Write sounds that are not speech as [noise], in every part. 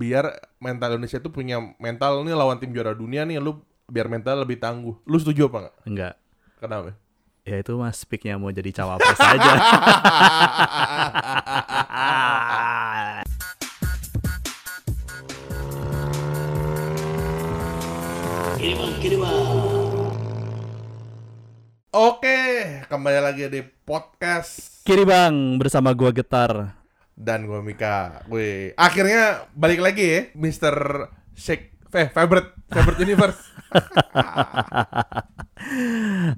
biar mental Indonesia tuh punya mental nih lawan tim juara dunia nih lu biar mental lebih tangguh. Lu setuju apa enggak? Enggak. Kenapa? Ya itu mas speaknya mau jadi cawapres aja. Oke, kembali lagi di podcast Kiri bang bersama gua getar. Dan gue Mika. Gue akhirnya balik lagi ya, Mr. Shake eh, favorite favorite universe. [laughs]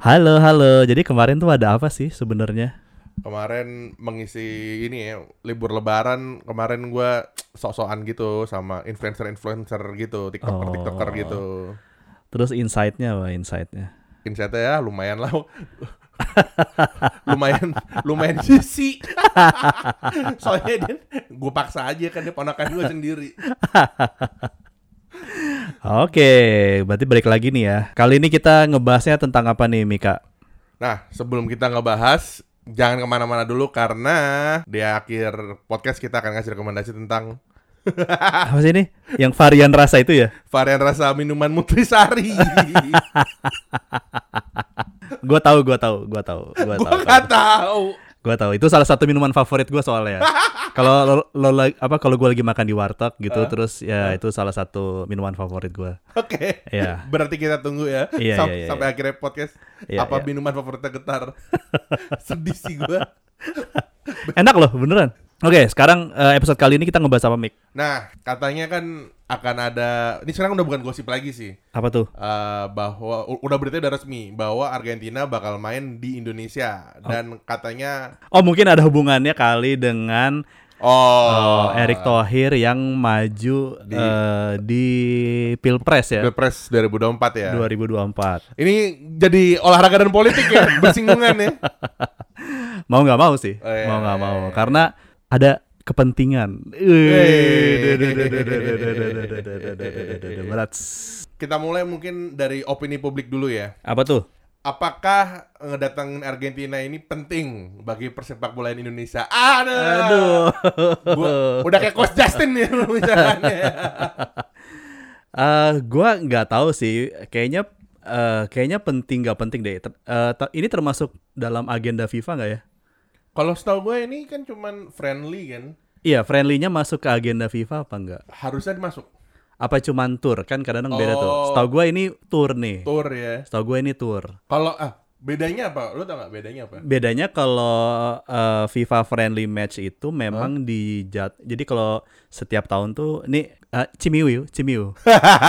Halo halo. Jadi kemarin tuh ada apa sih sebenarnya? Kemarin mengisi ini ya, libur lebaran, kemarin gua sok-sokan gitu sama influencer-influencer gitu, TikToker-TikToker Oh. gitu. Terus insight-nya apa insight-nya? Insight ya lumayan lah. Lumayan lumayan [laughs] sisi. Soalnya dia gue paksa aja kan dia ponakan gue sendiri. Oke, berarti balik lagi nih ya. Kali ini kita ngebahasnya tentang apa nih Mika? Nah, sebelum kita ngebahas, jangan ke mana-mana dulu karena di akhir podcast kita akan ngasih rekomendasi tentang Apa sih ini? Yang varian rasa itu ya? varian rasa minuman Nutrisari. [laughs] Gua tahu, gua tahu, gua tahu, gua gue tahu. nggak tahu. Gua tahu. Itu salah satu minuman favorit gua soalnya. [laughs] Kalau lo, lo apa kalau gua lagi makan di warteg gitu terus ya itu salah satu minuman favorit gua. Oke. Iya. [laughs] Berarti kita tunggu ya Iya, sam- iya, iya, sampai iya. akhirnya podcast Iya, apa iya. minuman favoritnya getar. Sedih sih gue. Enak loh, beneran. Oke, sekarang eh, episode kali ini kita ngebahas apa, Mik? Nah, katanya kan akan ada ini sekarang udah bukan gosip lagi sih. Apa tuh? Eh, bahwa udah berita udah resmi bahwa Argentina bakal main di Indonesia dan katanya Oh, mungkin ada hubungannya kali dengan oh, oh, Erick Thohir yang maju Di- eh, di Pilpres ya, Pilpres 2024 ya. 2024. Ini jadi olahraga dan politik ya, [laughs] bersinggungan ya. Mau nggak mau sih, Oh, iya, mau nggak iya, mau, iya. karena ada kepentingan. Berat. Kita mulai mungkin dari opini publik dulu ya. Apa tuh? Apakah ngedatangin Argentina ini penting bagi persepak bolaan Indonesia? Aduh. Aduh. Gua, udah kayak Coach Justin nih pembicaraannya. [laughs] Eh, gua nggak tahu sih. Kayaknya eh, kayaknya penting nggak penting deh. Ter- eh, ter- ini termasuk dalam agenda FIFA nggak ya? Kalau setahu gue ini kan cuman friendly kan. Iya, friendly-nya masuk ke agenda FIFA apa enggak? Harusnya masuk Apa cuman tour? Kan kadang-kadang beda tuh. Oh. Setahu gua ini tour nih. tour ya. Setahu gue ini tour. Kalau ah bedanya apa? Lu tau gak bedanya apa? Bedanya kalau eh, FIFA friendly match itu memang dijat. Jadi kalau setiap tahun tuh ini eh, Cimiu, Cimiu.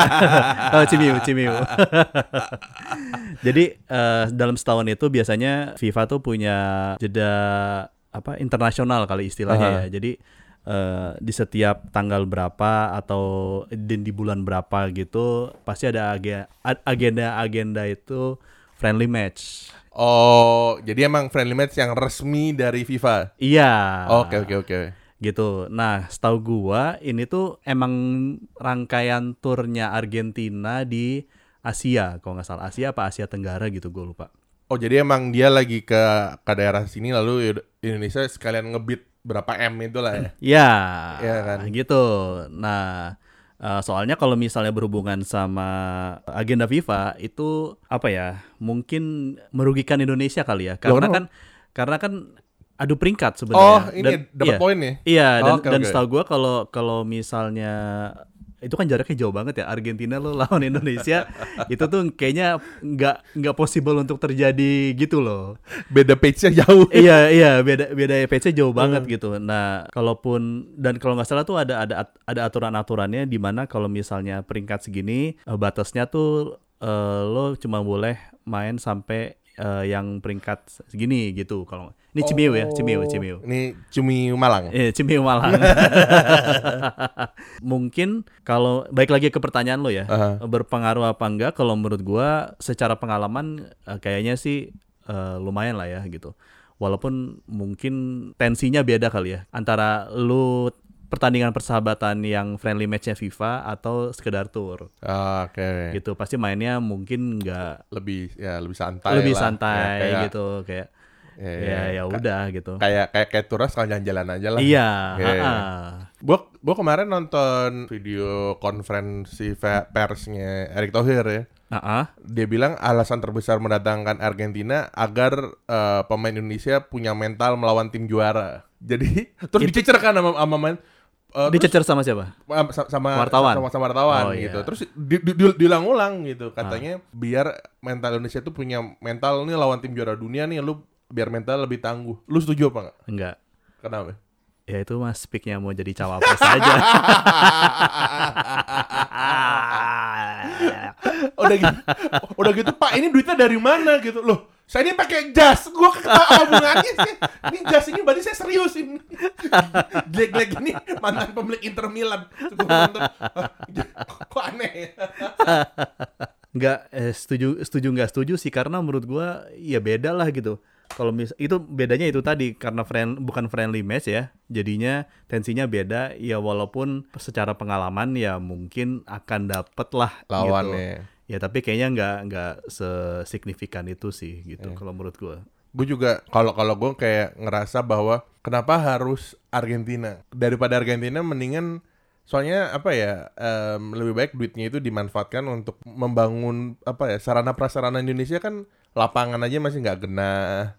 [laughs] oh, Cimiu, Cimiu. Jadi eh, dalam setahun itu biasanya FIFA tuh punya jeda apa internasional kali istilahnya Aha. ya. Jadi eh, di setiap tanggal berapa atau di, di bulan berapa gitu pasti ada age- agenda-agenda itu friendly match. Oh, jadi emang friendly match yang resmi dari FIFA. Iya. Oke oke oke. Gitu. Nah, setahu gua ini tuh emang rangkaian turnya Argentina di Asia, kalau nggak salah Asia apa Asia Tenggara gitu, gua lupa. Oh jadi emang dia lagi ke ke daerah sini lalu Indonesia sekalian ngebit berapa m itu lah ya. Ya, Iya kan? gitu. Nah, eh, soalnya kalau misalnya berhubungan sama agenda FIFA itu apa ya? Mungkin merugikan Indonesia kali ya, karena kan karena kan adu peringkat Oh sebenarnya. ini Dan- dapat iya. poin ya? Iya dan Oke, dan oke. setahu gua kalau kalau misalnya itu kan jaraknya jauh banget ya Argentina lo lawan [laughs] Indonesia itu tuh kayaknya nggak nggak possible untuk terjadi gitu loh. Beda page-nya jauh. iya iya beda beda EPC jauh banget Hmm. gitu. Nah kalaupun dan kalau nggak salah tuh ada ada ada aturan aturannya di mana kalau misalnya peringkat segini eh, batasnya tuh eh, lo cuma boleh main sampai eh, yang peringkat segini gitu kalau ini Cimiu ya Cimiu Oh, Cimiu. Ini Cumi Malang. Eh, Cimiu Malang. [laughs] Mungkin kalau baik lagi ke pertanyaan lo ya, Aha. berpengaruh apa enggak? Kalau menurut gua secara pengalaman eh, kayaknya sih eh, lumayan lah ya gitu. Walaupun mungkin tensinya beda kali ya antara lu pertandingan persahabatan yang friendly matchnya FIFA atau sekedar tour Ah, Oke. gitu. Pasti mainnya mungkin nggak Lebih ya lebih santai lebih lah. santai Ya, kayak, gitu kayak Ya, ya ya Ka- udah gitu. Kayak kayak kayak turas kalau jalan-jalan aja lah. Iya, Iya, iya. ah-ah. Gua Gue kemarin nonton video konferensi fe- persnya Erick Thohir ya. Ah, ah. Dia bilang alasan terbesar mendatangkan Argentina agar eh, pemain Indonesia punya mental melawan tim juara. [laughs] Jadi terus dicecer kan sama, sama main terus- Dicecer sama siapa? sama, sama Wartawan? sama, sama wartawan Oh, iya. gitu. Terus di, di, di- diulang-ulang gitu. Katanya biar mental Indonesia tuh punya mental nih lawan tim juara dunia nih lu biar mental lebih tangguh. Lu setuju apa enggak? Enggak. Kenapa? Ya itu mas speaknya mau jadi cawapres aja. [laughs] udah gitu, udah gitu Pak ini duitnya dari mana gitu loh. Saya ini pakai jas, gua apa hubungannya sih? Ini jas ini berarti saya serius ini. [laughs] Jelek-jelek ini mantan pemilik Inter Milan. Terus gua nonton, "Ah, [laughs] kok aneh ya? Nggak eh, setuju setuju nggak setuju sih karena menurut gua ya beda lah gitu. Kalau mis itu bedanya itu tadi karena friend bukan friendly match ya. Jadinya tensinya beda ya walaupun secara pengalaman ya mungkin akan dapet lah gitu. Lawannya. Ya tapi kayaknya nggak nggak sesignifikan itu sih gitu kalau menurut gua. gue juga kalau kalau gue kayak ngerasa bahwa kenapa harus Argentina daripada Argentina mendingan soalnya apa ya em, lebih baik duitnya itu dimanfaatkan untuk membangun apa ya sarana prasarana Indonesia kan lapangan aja masih nggak kena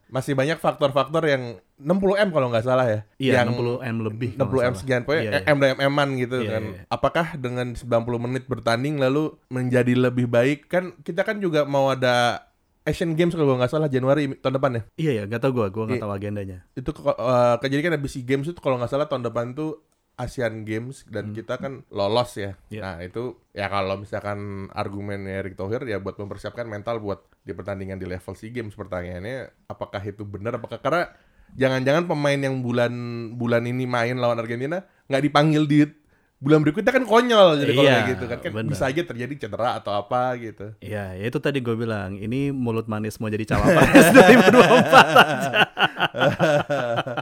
masih banyak faktor-faktor yang 60 m kalau nggak salah ya Iya, yang 60 M lebih. 60 kalau nggak m sekian pokoknya Iya, iya. M dan M-an gitu Iya, kan. iya. Apakah dengan 90 menit bertanding lalu menjadi lebih baik kan kita kan juga mau ada Asian Games kalau nggak salah Januari tahun depan ya. Iya ya, nggak tahu gua, gua nggak Iya. tahu agendanya. Itu eh, kejadian kan habis SEA Games itu kalau nggak salah tahun depan tuh Asian Games dan kita kan lolos ya. Hmm. Iya. Nah, itu ya kalau misalkan argumen Erick Thohir ya buat mempersiapkan mental buat di pertandingan di level SEA Games pertanyaannya apakah itu benar apakah karena jangan-jangan pemain yang bulan bulan ini main lawan Argentina nggak dipanggil di bulan berikutnya kan konyol jadi kalau Iya, kayak gitu kan kan bisa aja terjadi cedera atau apa gitu. Iya, ya itu tadi gue bilang, ini mulut manis mau jadi cawapres [laughs] 2024 aja. [laughs]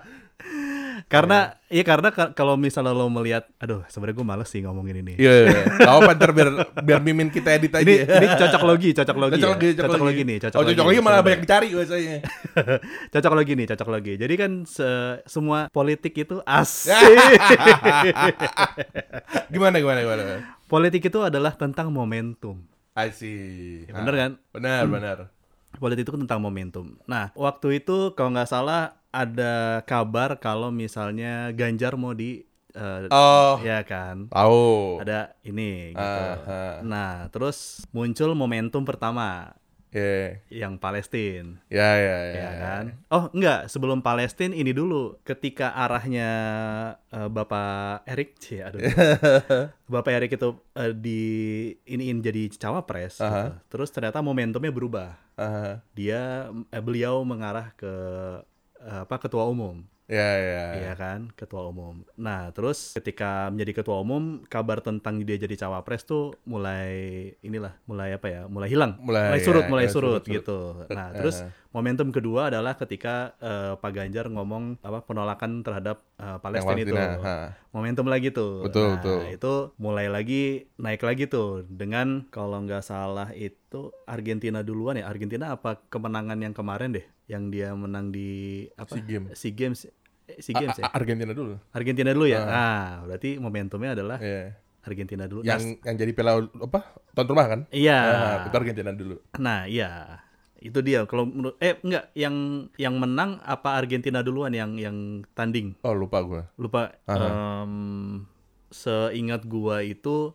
karena, iya karena ka- kalau misalnya lo melihat, aduh sebenarnya gue males sih ngomongin ini. Iya, iya. Gak apa ntar biar biar mimin kita edit aja. Ini, ini cocok logi, cocok logi, Cocok ya. lagi, cocok, lagi. nih, cocok oh, cocok lagi malah sebenarnya. banyak dicari biasanya. [laughs] cocok logi nih, cocok logi. Jadi kan se- semua politik itu [laughs] asik. gimana gimana gimana? politik itu adalah tentang momentum. I see. Ya, bener kan? Benar, benar. Politik itu tentang momentum. Nah, waktu itu kalau nggak salah ada kabar kalau misalnya Ganjar mau di eh, Oh, ya kan tahu. ada ini gitu. Ah, ah. Nah, terus muncul momentum pertama Ya, yang Palestina. ya, ya, ya. Ya kan? Oh, enggak, sebelum Palestina ini dulu ketika arahnya eh, Bapak Erik [laughs] sih, aduh. Bapak Erik itu eh, di iniin jadi cawapres. gitu. Aha. Terus ternyata momentumnya berubah. Ah, Dia eh, beliau mengarah ke apa ketua umum. ya, ya. Iya kan, ketua umum. Nah, terus ketika menjadi ketua umum, kabar tentang dia jadi cawapres tuh mulai inilah, mulai apa ya? Mulai hilang, Mulai, surut, ya, mulai ya, surut, surut, surut. gitu. Nah, Eh, [laughs] terus eh. Momentum kedua adalah ketika eh, Pak Ganjar ngomong apa penolakan terhadap eh, Palestina itu. Ha. Momentum lagi tuh. Betul, nah, betul. itu mulai lagi naik lagi tuh dengan kalau nggak salah itu Argentina duluan ya. Argentina apa kemenangan yang kemarin deh, yang dia menang di apa? SEA Games. SEA Games. eh, SEA Games ya. A- Argentina dulu. Argentina dulu ya. Ah. Nah, berarti momentumnya adalah Iya. Argentina dulu. Yang yang jadi piala apa? Tuan rumah kan? Nah, iya. Ah, itu Argentina dulu. Nah, iya. Itu dia kalau menurut eh enggak yang yang menang apa Argentina duluan yang yang tanding. Oh, lupa gua. Lupa em, seingat gua itu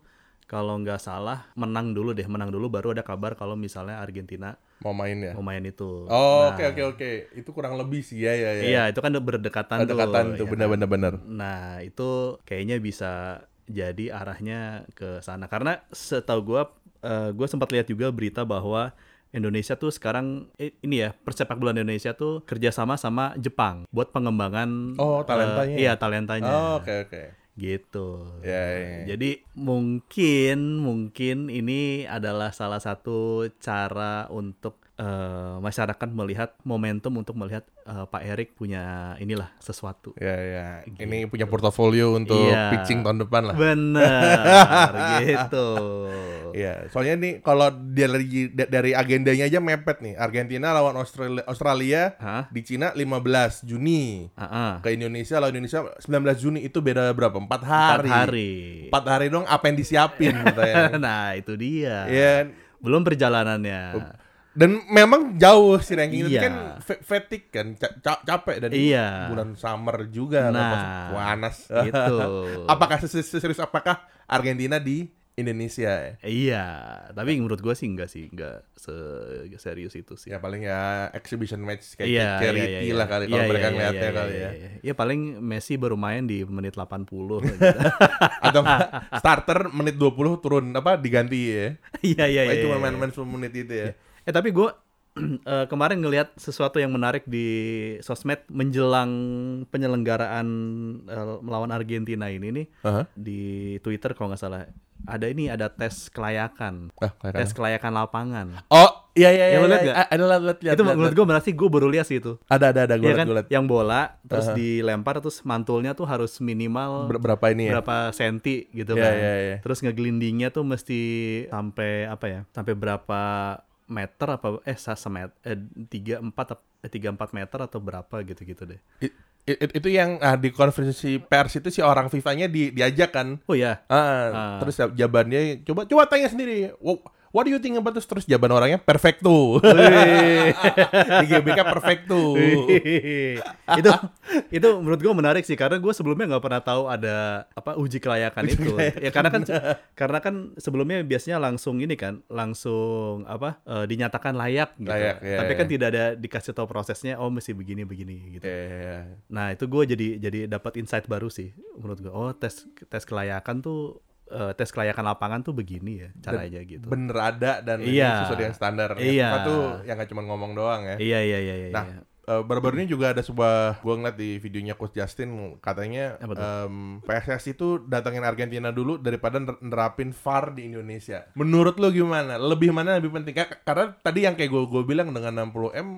kalau nggak salah menang dulu deh, menang dulu baru ada kabar kalau misalnya Argentina Mau main ya? mau main itu. Oh, Nah, oke oke oke. Itu kurang lebih sih ya ya ya. Iya, itu kan berdekatan, Pendekatan tuh tuh. ya benar kan? benar benar. Nah, itu kayaknya bisa jadi arahnya ke sana. Karena setahu gua eh, gua sempat lihat juga berita bahwa Indonesia tuh sekarang eh, ini ya persepak bola Indonesia tuh kerjasama sama Jepang buat pengembangan Oh, eh, talentanya. iya talentanya Oh, oke oke. gitu. Ya, ya, ya. Jadi mungkin mungkin ini adalah salah satu cara untuk eh, masyarakat melihat momentum untuk melihat eh, Pak Erik punya inilah sesuatu. Ya ya. Ini punya portofolio untuk Iya. pitching tahun depan lah. Benar [laughs] gitu. Iya, soalnya nih kalau dari dari agendanya aja mepet nih. Argentina lawan Australia, Australia Hah? di Cina 15 Juni. Ah. Ke Indonesia lawan Indonesia 19 Juni itu beda berapa? 4 Empat hari. hari. Empat hari dong apa yang disiapin [laughs] nah, itu dia. Iya. Belum perjalanannya. Dan memang jauh sih ranking itu Iya. kan fa- fatigue kan, ca- ca- capek dan Iya. bulan summer juga Nah, panas. gitu. [laughs] apakah serius apakah Argentina di Indonesia ya? Iya, tapi menurut gue sih enggak sih, enggak se serius itu sih. Ya paling ya exhibition match kayak Iya, charity iya, iya, lah kali kalau Iya, mereka iya, ngeliatnya iya, kali iya, ya. iya. Ya paling Messi baru main di menit 80 gitu. [laughs] Atau starter menit 20 turun apa diganti ya. Iya, iya, iya. cuma iya. main-main 10 menit itu ya. Eh tapi gue [clears throat] eh, kemarin ngelihat sesuatu yang menarik di sosmed menjelang penyelenggaraan eh, melawan Argentina ini nih Aha. di Twitter kalau nggak salah ada ini ada tes kelayakan, Ah, kayak tes kelayakan lapangan. Oh, iya iya iya. Ya, iya. Ah, Ada liat, itu menurut gue berarti gue baru lihat sih itu. ada ada ada gue liat, kan, liat. yang bola terus Aha. dilempar terus mantulnya tuh harus minimal Ber- berapa ini ya? berapa senti gitu Iya, kan. iya, iya. Terus ngegelindingnya tuh mesti sampai apa ya? Sampai berapa meter apa eh semet eh tiga empat eh tiga empat meter atau berapa gitu-gitu deh. I- i- itu yang ah, di konferensi pers itu si orang FIFA-nya di, diajak kan. Oh ya. Ah, Ah. terus jawabannya coba coba tanya sendiri. Wow, what do you think about this? Terus jawaban orangnya perfecto. [laughs] di GBK perfecto. itu itu menurut gue menarik sih karena gue sebelumnya nggak pernah tahu ada apa uji kelayakan itu ya karena kan karena kan sebelumnya biasanya langsung ini kan langsung apa eh, dinyatakan layak gitu Layak, ya, tapi ya. kan tidak ada dikasih tahu prosesnya oh mesti begini begini gitu Iya. nah itu gue jadi jadi dapat insight baru sih menurut gue oh tes tes kelayakan tuh eh, tes kelayakan lapangan tuh begini ya caranya gitu Bener ada dan ini Iya. sesuai dengan standar. Iya. FIFA tuh yang nggak cuma ngomong doang ya. iya iya iya iya Nah, iya. eh, baru-baru ini juga ada sebuah gua ngeliat di videonya Coach Justin katanya Apa em, PSSI itu datangin Argentina dulu daripada ner- nerapin VAR di Indonesia. Menurut lu gimana? Lebih mana lebih penting? Ka- Karena tadi yang kayak gue gue bilang dengan 60 m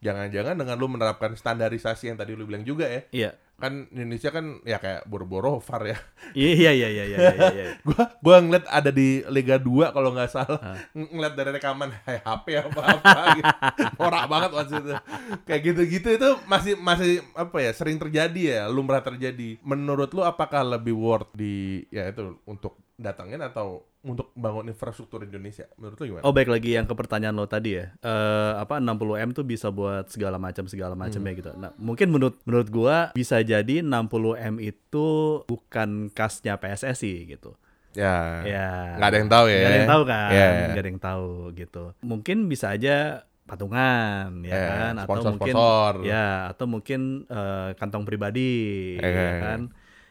jangan-jangan dengan lu menerapkan standarisasi yang tadi lu bilang juga ya. iya Kan Indonesia kan ya kayak boro-boro VAR ya. iya iya iya iya iya iya, iya. [laughs] gua gua ngeliat ada di Liga 2 kalau nggak salah Ah. ng- ngeliat dari rekaman hey, HP apa apa [laughs] gitu. norak banget waktu itu kayak gitu-gitu itu masih masih apa ya sering terjadi ya lumrah terjadi menurut lu apakah lebih worth di ya itu untuk datangin atau untuk bangun infrastruktur Indonesia menurut lu gimana? Oh baik lagi yang ke pertanyaan lo tadi ya. Eh apa 60 m tuh bisa buat segala macam segala macam ya gitu. Nah mungkin menurut menurut gua bisa jadi 60 m itu bukan kasnya PSSI gitu. Ya, Ya. nggak ada yang tahu ya. Nggak ada yang tahu kan. Ya. Nggak ada yang tahu gitu. Mungkin bisa aja patungan ya Eh, kan atau mungkin sponsor-sponsor. ya atau mungkin eh, kantong pribadi Eh. ya kan.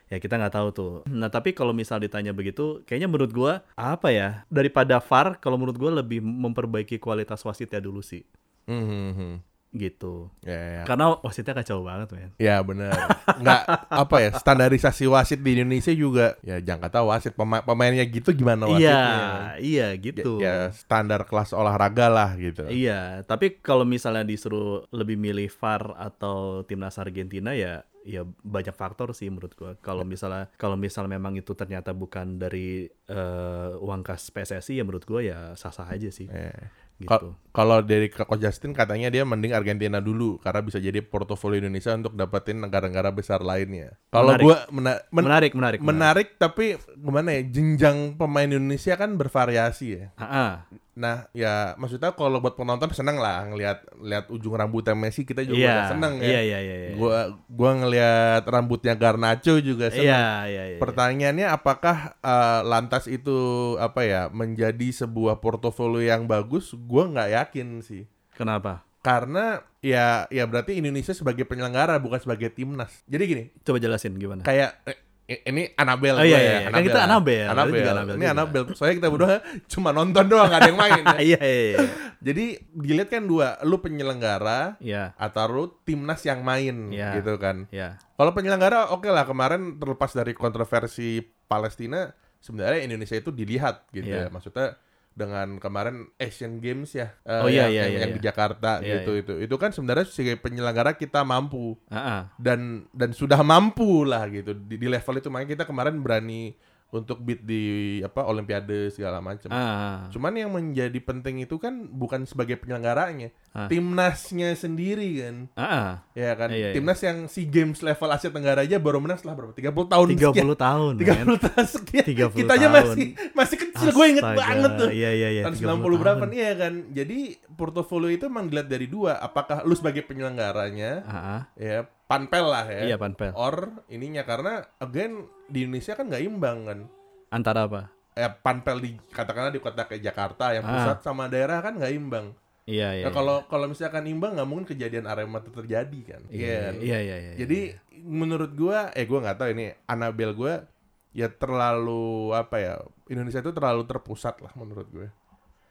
Ya kita nggak tahu tuh. Nah tapi kalau misal ditanya begitu, kayaknya menurut gua apa ya daripada VAR, kalau menurut gua lebih memperbaiki kualitas wasitnya dulu sih, Hmm, hmm, hmm. gitu. Ya, ya. Karena wasitnya kacau banget men. Ya benar. Nggak apa ya standarisasi wasit di Indonesia juga ya jangan kata wasit pema- pemainnya gitu gimana Iya, wasitnya? iya Ya, gitu. ya standar kelas olahraga lah gitu. Iya, tapi kalau misalnya disuruh lebih milih VAR atau timnas Argentina ya ya banyak faktor sih menurut gua. Kalau misalnya kalau misal memang itu ternyata bukan dari eh, uang kas PSSI ya menurut gua ya sah-sah aja sih. Eh, Gitu. Kal- Kalau dari Coach Justin katanya dia mending Argentina dulu karena bisa jadi portofolio Indonesia untuk dapetin negara-negara besar lainnya. Kalau Menarik. gua mena- men- menarik, menarik, menarik tapi gimana ya jenjang pemain Indonesia kan bervariasi ya. Ah, ah. Nah, ya maksudnya kalau buat penonton seneng lah ngelihat lihat ujung rambutnya Messi kita juga Iya, udah seneng ya. Iya, iya, iya. iya. Gua gua ngelihat rambutnya Garnacho juga seneng. Iya, iya, iya. Pertanyaannya apakah eh, lantas itu apa ya menjadi sebuah portofolio yang bagus? Gua nggak yakin sih. Kenapa? Karena ya ya berarti Indonesia sebagai penyelenggara bukan sebagai timnas. Jadi gini, Coba jelasin gimana? kayak eh, ini Anabel Oh, iya, ya. iya. Kan kita itu juga Annabelle Ini juga. Anabel. Soalnya kita berdua [laughs] cuma nonton doang, gak ada yang main. ya. [laughs] Iya, iya, iya. Jadi dilihat kan dua, lu penyelenggara Iya, atau lu timnas yang main Iya. gitu kan. iya. Kalau penyelenggara oke lah kemarin terlepas dari kontroversi Palestina sebenarnya Indonesia itu dilihat gitu ya. Iya. Maksudnya dengan kemarin Asian Games ya eh, Oh, iya, yang, iya, yang, iya, yang iya. di Jakarta Iya, gitu itu. Itu kan sebenarnya sebagai penyelenggara kita mampu Ah, ah. dan dan sudah mampu lah gitu di, di level itu makanya kita kemarin berani untuk beat di apa Olimpiade segala macam. Ah. Cuman yang menjadi penting itu kan bukan sebagai penyelenggaranya, Ah. timnasnya sendiri kan. Ah. Ya kan, Iya, iya. timnas yang SEA Games level Asia Tenggara aja baru menang setelah berapa? 30 tahun 30 sekian. tahun. 30 men. tahun sekian. 30 Kita aja masih masih kecil. Gue inget Astaga, banget tuh. Iya iya iya. tahun 30 90 berapa nih ya kan. Jadi portofolio itu emang dilihat dari dua, apakah lu sebagai penyelenggaranya Ah, ah. ya panpel lah ya. Iya panpel. Or ininya karena again di Indonesia kan nggak imbang kan. Antara apa? Ya panpel di katakanlah di kota kayak Jakarta yang Ah. pusat sama daerah kan nggak imbang. Iya iya. Nah, kalau kalau misalkan imbang nggak mungkin kejadian Arema itu terjadi kan. iya kan? iya iya. iya. Jadi menurut gua eh gua nggak tahu ini Anabel gua ya terlalu apa ya Indonesia itu terlalu terpusat lah menurut gue.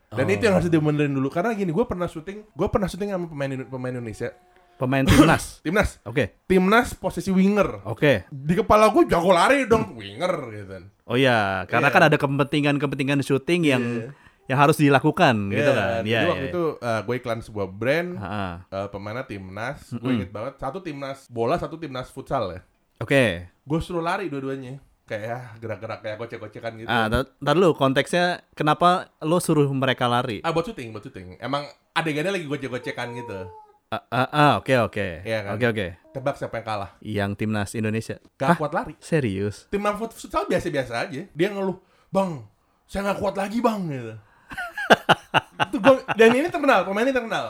Dan Oh. itu yang harus dibenerin dulu karena gini gua pernah syuting, gua pernah syuting sama pemain pemain Indonesia. Pemain timnas. [clears throat] Timnas, Oke. timnas posisi winger. Oke. Di kepala gue jago lari dong winger gitu kan. Oh iya, karena Iya. kan ada kepentingan-kepentingan syuting yang Iya. yang harus dilakukan gitu Iya, kan. Iya waktu iya. itu uh, gue iklan sebuah brand, Ah, ah. uh, pemainnya timnas, gue Mm-mm. inget banget satu timnas bola, satu timnas futsal ya. Oke. Gue suruh lari dua-duanya, kayak ya, gerak-gerak kayak gocek-gocekan gitu. Ah, tar tar dulu konteksnya kenapa lo suruh mereka lari? Ah buat syuting, buat syuting. Emang adegannya lagi gocek-gocekan gitu. Ah, ah, ah, oke oke. Iya kan? Oke oke. Tebak siapa yang kalah? Yang timnas Indonesia. Gak Hah? kuat lari. Serius? Timnas futsal biasa-biasa aja. Dia ngeluh, bang, saya nggak kuat lagi bang gitu. [laughs] itu gua, dan ini terkenal, pemain ini terkenal.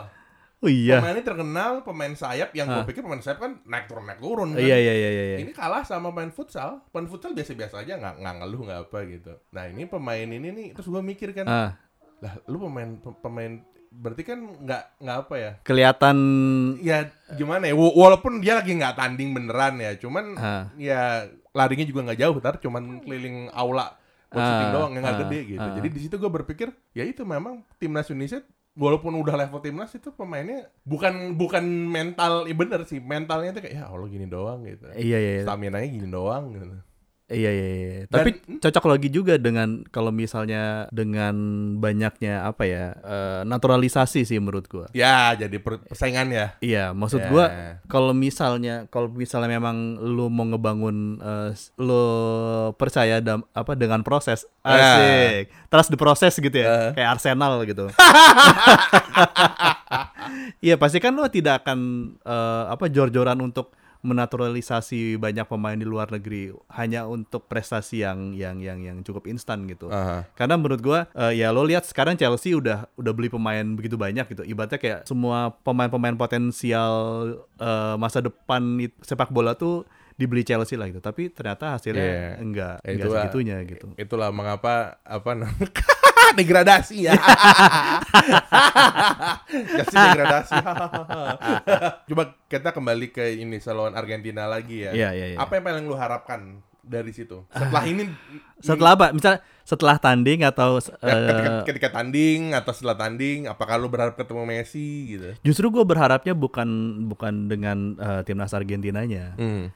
Oh iya. Pemain ini terkenal, pemain sayap yang gue Ah. pikir pemain sayap kan naik turun naik turun kan. Iya iya iya iya. iya. Ini kalah sama pemain futsal. Pemain futsal biasa-biasa aja nggak nggak ngeluh nggak apa gitu. Nah ini pemain ini nih terus gue mikir kan, Ah, lah lu pemain pemain berarti kan nggak nggak apa ya? kelihatan Ya gimana ya? Wa- Walaupun dia lagi nggak tanding beneran ya, cuman ah, ya larinya juga nggak jauh, tar cuman keliling aula buat doang yang nggak gede gitu. ah. Jadi di situ gue berpikir ya itu memang timnas Indonesia walaupun udah level timnas itu pemainnya bukan bukan mental, ya bener sih mentalnya itu kayak ya Allah gini doang gitu. iya iya. iya. Stamina nya gini doang gitu. Iya iya iya. Dan- Tapi cocok lagi juga dengan kalau misalnya dengan banyaknya apa ya eh, naturalisasi sih menurut gua. Ya jadi per- persaingan ya. Iya, maksud Ya. gua kalau misalnya kalau misalnya memang lu mau ngebangun s- lu percaya dam, apa dengan proses Ya. asik. Trust the process gitu Ya. ya. Kayak Arsenal gitu. [laughs] Iya, pasti kan lu tidak akan eh, apa jor-joran untuk menaturalisasi banyak pemain di luar negeri hanya untuk prestasi yang yang yang yang cukup instan gitu. Aha. Karena menurut gua eh, ya lo lihat sekarang Chelsea udah udah beli pemain begitu banyak gitu. Ibaratnya kayak semua pemain-pemain potensial eh, masa depan sepak bola tuh dibeli Chelsea lah gitu. Tapi ternyata hasilnya Iya. enggak Ya, enggak itulah. segitunya gitu. Itulah mengapa apa namanya [laughs] degradasi ya. [laughs] Kasih degradasi. [laughs] Coba kita kembali ke ini lawan Argentina lagi ya. Iya, iya, iya. Apa yang paling lu harapkan dari situ? Setelah [laughs] ini Setelah apa? Misal setelah tanding atau ya, ketika, eh, ketika tanding atau setelah tanding, apakah lu berharap ketemu Messi gitu? justru gue berharapnya bukan bukan dengan eh, timnas Argentinanya. Hmm.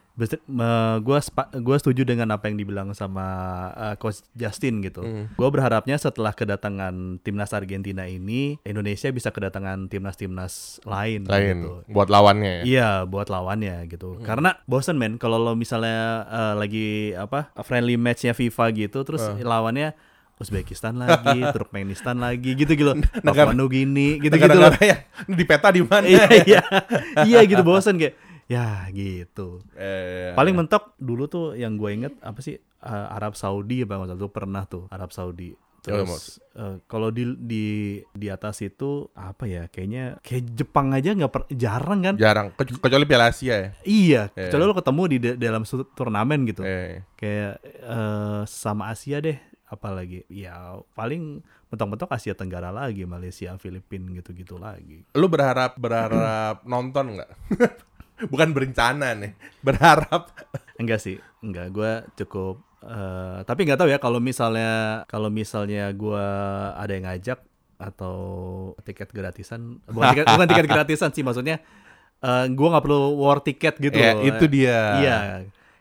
gue gue setuju dengan apa yang dibilang sama uh, coach Justin gitu. Hmm. Gue berharapnya setelah kedatangan timnas Argentina ini Indonesia bisa kedatangan timnas-timnas lain. Lain Gitu. buat lawannya ya. Iya buat lawannya gitu. Karena bosen men kalau lo misalnya uh, lagi apa friendly matchnya FIFA gitu terus lawannya Uzbekistan lagi, [laughs] Turkmenistan lagi gitu gitu. Negara- Papua Nugini gitu gitu. Negara-negara yang di peta di mana? iya iya iya gitu bosen kayak ya gitu. Eh, Paling mentok dulu tuh yang gue inget apa sih uh, Arab Saudi nggak salah tuh pernah tuh Arab Saudi. Terus uh, kalau di di di atas itu apa ya kayaknya kayak Jepang aja nggak per- jarang kan? jarang Ke- kecuali Piala Asia ya. Iya, kecuali lo ketemu di da- dalam turnamen gitu. Kayak eh, sama Asia deh apalagi ya paling mentok-mentok Asia Tenggara lagi Malaysia Filipina gitu-gitu lagi Lu berharap berharap [clears throat] nonton nggak? [laughs] Bukan berencana nih, berharap. [laughs] Enggak sih, enggak. Gue cukup. eh, tapi nggak tahu ya kalau misalnya kalau misalnya gue ada yang ngajak atau tiket gratisan, bukan tiket, bukan tiket [laughs] gratisan sih maksudnya. eh gue nggak perlu war tiket gitu. Ya, loh. itu dia. Iya.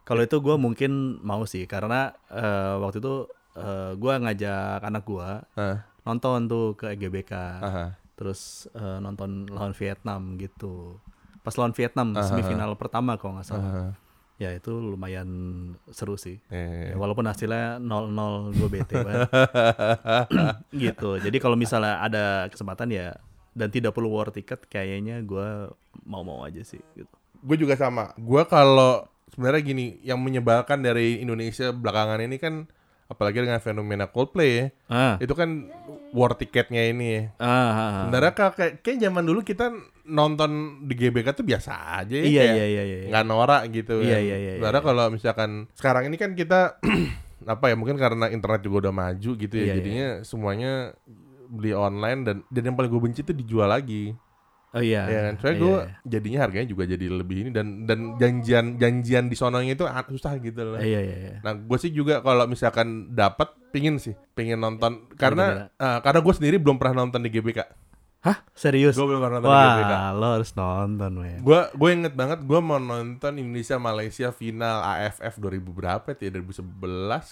Kalau itu gue mungkin mau sih karena eh, waktu itu eh, gue ngajak anak gue Ah, nonton tuh ke GBK, aha. terus eh, nonton lawan Vietnam gitu. Pas lawan Vietnam Aha. semifinal pertama kalau nggak salah. aha. ya itu lumayan seru sih. Eh. Ya, walaupun hasilnya 0-0 gue bete banget. [laughs] gitu. Jadi kalau misalnya ada kesempatan ya dan tidak perlu war ticket kayaknya gue mau-mau aja sih gitu. Gue juga sama. Gue kalau sebenarnya gini, yang menyebalkan dari Indonesia belakangan ini kan apalagi dengan fenomena Coldplay ya. Ah. Itu kan war ticketnya ini ya. Ah, ah, ah. Sebenarnya kayak, kayak, zaman dulu kita nonton di GBK tuh biasa aja ya. Iya, kayak iya, iya, iya. nggak norak gitu Iya, kan. iya, iya, Sebenarnya iya. kalau misalkan sekarang ini kan kita [clears throat] apa ya mungkin karena internet juga udah maju gitu ya Iya, iya. jadinya semuanya beli online dan dan yang paling gue benci tuh dijual lagi Oh iya. ya kan soalnya Iya, gue iya. jadinya harganya juga jadi lebih ini dan dan janjian janjian di sononya itu ah, susah gitu loh Iya, iya, iya. Nah, gue sih juga kalau misalkan dapat pingin sih, pingin nonton karena ah, karena gue sendiri belum pernah nonton di GBK. Hah? Serius? Gue belum pernah nonton di GBK. Wah, lo harus nonton, men. Gue gue inget banget gue mau nonton Indonesia Malaysia final AFF 2000 berapa ya 2011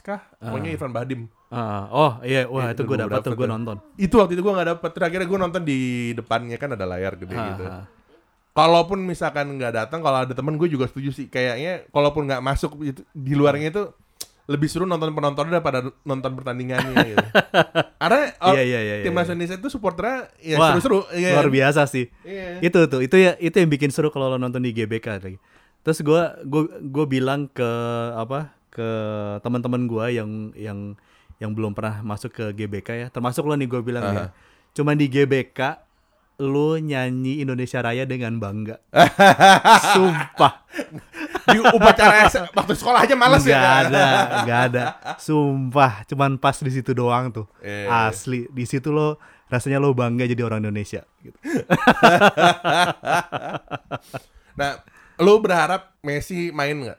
kah? Pokoknya Irfan Bahdim. Ah, oh iya, wah Iya, itu gue dapat tuh gue nonton. Itu waktu itu gue nggak dapet. Terakhir gue nonton di depannya kan ada layar gede Ah, gitu. ah. Kalaupun misalkan nggak datang, kalau ada temen gue juga setuju sih. Kayaknya kalaupun nggak masuk itu di luarnya itu lebih seru nonton penontonnya daripada nonton pertandingannya gitu. [laughs] Karena oh, Iya, iya, iya, iya, timnas iya. Indonesia itu supporternya ya Wah, seru-seru. Iya. Luar biasa sih. Iya. Itu tuh, itu ya itu yang bikin seru kalau lo nonton di GBK lagi. Terus gue gue gue bilang ke apa ke teman-teman gue yang yang yang belum pernah masuk ke GBK ya, termasuk lo nih gue bilang nih ya. Cuman di GBK lo nyanyi Indonesia Raya dengan bangga. [laughs] Sumpah. Di upacara waktu sekolah aja males ya. ada, nggak ada. Sumpah, cuman pas di situ doang tuh. Iya. Asli, di situ lo rasanya lo bangga jadi orang Indonesia. Gitu. [laughs] Nah, lu berharap Messi main nggak?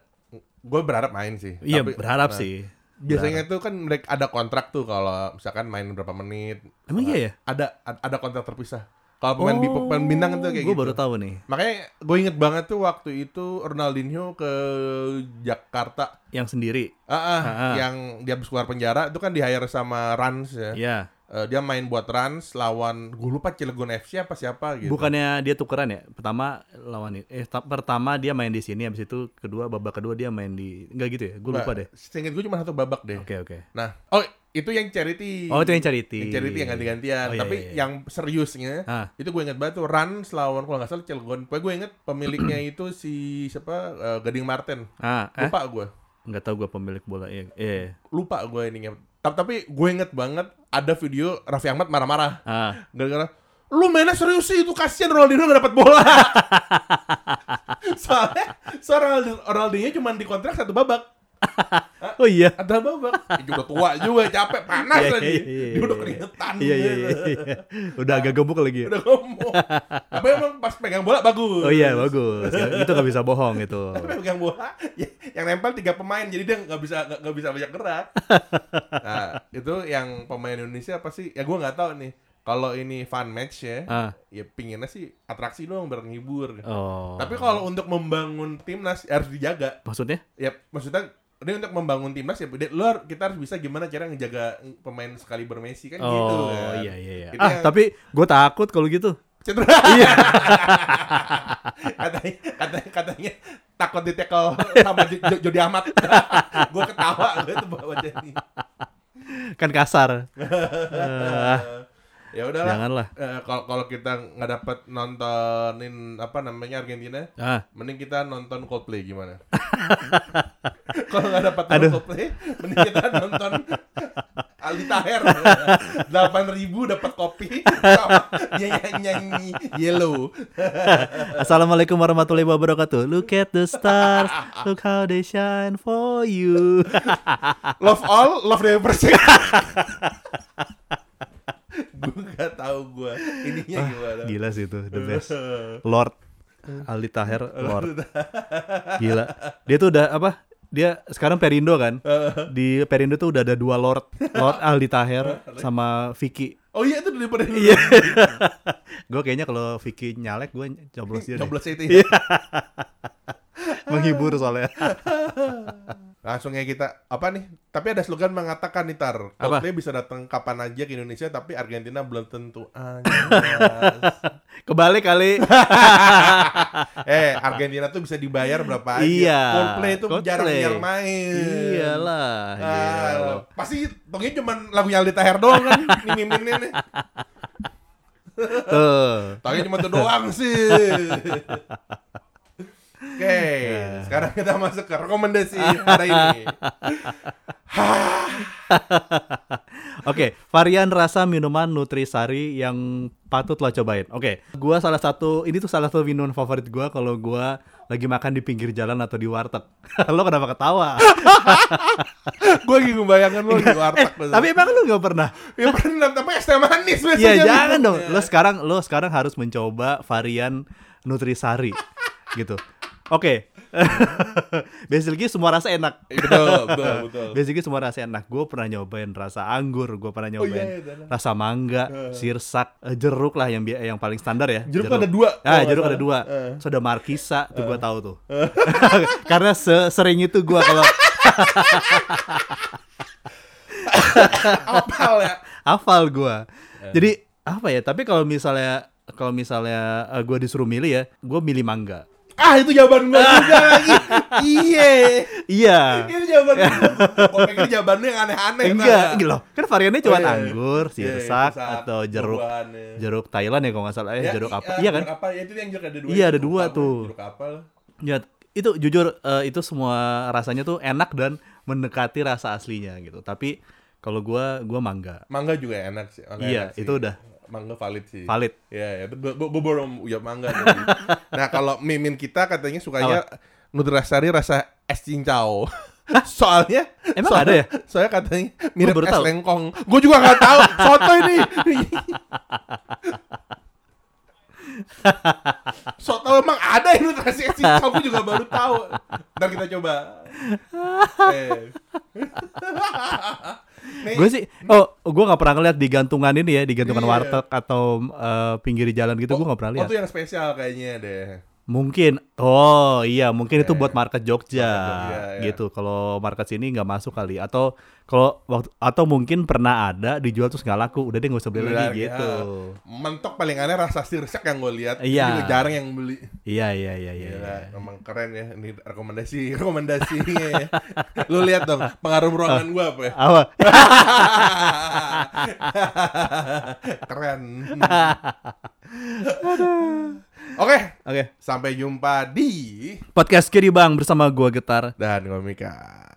Gue berharap main sih. Iya, Tapi- berharap nah, sih. Biasanya tuh kan mereka ada kontrak tuh kalau misalkan main berapa menit. Emang iya ya? Ada ad- ada kontrak terpisah. Kalau pemain, bi- pemain bintang itu kayak gue gitu. Oh, baru tahu nih. Makanya gue inget banget tuh waktu itu Ronaldinho ke Jakarta. Yang sendiri. Ah, ah, Ah, ah. yang dia habis keluar penjara itu kan di hire sama Rans ya. Iya. Eh, dia main buat Rans lawan gue lupa Cilegon FC apa siapa gitu. Bukannya dia tukeran ya? Pertama lawan eh ta- pertama dia main di sini habis itu kedua babak kedua dia main di enggak gitu ya? Gue lupa deh. Seinget gue cuma satu babak deh. Oke, oke. Nah, oh itu yang charity. Oh, itu yang charity. Yang charity yang ganti-gantian. Oh, iya, Tapi iya, iya. yang seriusnya Ah. itu gue inget banget tuh Run lawan kalau nggak salah Cilegon. Pokoknya gue inget pemiliknya [clears throat] itu si siapa Eh, Gading Martin. Ah, eh? Lupa gue. Enggak tahu gue pemilik bola. Iya. Iya. Lupa gue ininya. Ta- Tapi gue inget banget ada video Raffi Ahmad marah-marah. Ah. Gara-gara lu mainnya serius sih itu kasihan Ronaldinho gak dapat bola. [laughs] soalnya soalnya Ronaldi- Ronaldinho cuma dikontrak satu babak. [laughs] Oh iya. Ada babak. Dia juga tua juga, capek, panas Iya, lagi. iya, iya, Dia udah iya. keringetan. Iya, iya, gitu. iya, iya. Udah agak gemuk lagi. ya? Udah ngomong. Tapi emang pas pegang bola bagus. Oh iya, bagus. Ya, itu gak bisa bohong itu. [laughs] Tapi pegang bola ya, yang nempel tiga pemain jadi dia nggak bisa nggak nggak bisa banyak gerak. [laughs] nah itu yang pemain Indonesia pasti ya gue nggak tahu nih. Kalau ini fun match ya, Ah. ya pinginnya sih atraksi doang biar ngibur. Oh. Tapi kalau untuk membangun timnas ya harus dijaga. maksudnya? Ya maksudnya ini untuk membangun timnas ya lu kita harus bisa gimana cara ngejaga pemain sekali bermesi kan gitu Oh, kan. iya iya iya. Itu Ah, yang- tapi gue takut kalau gitu. Cedera. Iya. [laughs] katanya, katanya, katanya takut di tackle sama Jo- Jo- Jody Ahmad. [laughs] gue ketawa gue tuh bawa jadi. Kan kasar. [laughs] Eh, ya udahlah. janganlah. Eh, Kalau kalau kita nggak dapat nontonin apa namanya Argentina, Ah, mending kita nonton Coldplay gimana? [laughs] kalau nggak dapat nonton Coldplay, mending kita nonton [laughs] Ali Taher. Delapan ribu dapat kopi, dia nyanyi, nyanyi Yellow. [laughs] Assalamualaikum warahmatullahi wabarakatuh. Look at the stars, look how they shine for you. Love all, love never forsake. Gue gak tahu gue ininya gimana. Gila sih itu, the best. [laughs] Lord Aldi Taher, Lord. Gila. Dia tuh udah apa? Dia sekarang Perindo kan? [laughs] Di Perindo tuh udah ada dua Lord, Lord [laughs] Aldi Taher sama Vicky. Oh iya itu daripada Iya. gue kayaknya kalau Vicky nyalek gue coblos dia. Coblos itu ya. Menghibur soalnya. Langsung ya kita apa nih? Tapi ada slogan mengatakan nih tar? Coldplay bisa datang kapan aja ke Indonesia, tapi Argentina belum tentu. Anjas. [laughs] Kebalik kali. [laughs] eh, Argentina tuh bisa dibayar berapa aja. Iya, Coldplay itu jarang yang main. Iyalah. Ah, gitu. pasti tongnya cuma lagunya Aldi Taher doang kan, [laughs] nih miminnya nih. Tuh. Tongnya cuma itu doang sih. Oke, sekarang kita masuk ke rekomendasi hari ini. [laughs] Oke, varian rasa minuman Nutrisari yang patut lo cobain. Oke, gua salah satu ini tuh salah satu minuman favorit gua kalau gua lagi makan di pinggir jalan atau di warteg. [laughs] lo kenapa ketawa? [laughs] Gue lagi ngebayangin lo di warteg. Eh, Tapi emang lu gak pernah? ya pernah tapi es teh manis Iya, biasanya. jangan dong. Lo sekarang lo sekarang harus mencoba varian Nutrisari gitu. Oke. [laughs] Basically semua rasa enak. Betul, betul, [laughs] betul. Basically semua rasa enak. Gue pernah nyobain rasa anggur, gue pernah Oh, iya, nyobain iya, iya. rasa mangga, sirsak, eh, jeruk lah yang bi- yang paling standar ya. Jeruk ada dua, Ah, kalau jeruk ada dua. Eh. Soda markisa tuh gue tahu tuh. [laughs] Karena se- sering itu gue kalau Apal ya. hafal gue. Eh. Jadi apa ya? Tapi kalau misalnya kalau misalnya gue disuruh milih ya, gue milih mangga. Ah, itu jawaban gue juga lagi. [laughs] Iya. Iya. Itu jawaban gue. [laughs] Gue pikir jawaban lu yang aneh-aneh. Enggak, nah. gitu loh. Kan variannya cuma Oh, iya. anggur, Iya, iya, sirsak, sirsak, atau jeruk buah-buahannya. jeruk Thailand ya kalau nggak salah. Eh, Ya, jeruk i- apa? Iya kan? Jeruk apa? Ya, itu yang jeruk ada dua. Iya, ada dua tuh. Jeruk apa? lah. Ya, itu jujur eh, itu semua rasanya tuh enak dan mendekati rasa aslinya gitu. Tapi kalau gua gua mangga. Mangga juga enak sih. Mangga Iya, enak sih. itu udah. Mangga valid sih. Valid. Iya, ya. Gue gue udah mangga. nah, kalau mimin kita katanya sukanya Nutrisari rasa es cincau. [laughs] soalnya Emang soalnya- ada ya? Soalnya katanya mirip es tahu. lengkong. Gue juga nggak tahu. Soto ini. [laughs] Soto emang ada yang nutrisi es cincau. Gue juga baru tahu. Ntar kita coba. [laughs] Eh. Gue sih, oh, gue nggak pernah ngeliat di gantungan ini ya, di gantungan Iya. warteg atau eh, pinggir jalan gitu, gue nggak pernah Oh, lihat. itu yang spesial kayaknya deh. Mungkin, oh iya, mungkin itu Eh, buat market Jogja, market Jogja, ya. gitu. Kalau market sini nggak masuk kali, atau kalau waktu atau mungkin pernah ada dijual terus nggak laku, udah deh nggak usah beli lagi Benar, gitu. ya. Mentok paling aneh rasa sirsak yang gue lihat. Iya. Juga jarang yang beli. Iya iya iya iya. Iya. emang keren ya. Ini rekomendasi, [laughs] rekomendasinya. ya. Lu lihat dong, pengaruh ruangan gua apa ya? Apa? [laughs] keren. [laughs] Oke, Oke. sampai jumpa di Podcast Kiri Bang bersama gua Getar. dan Komika.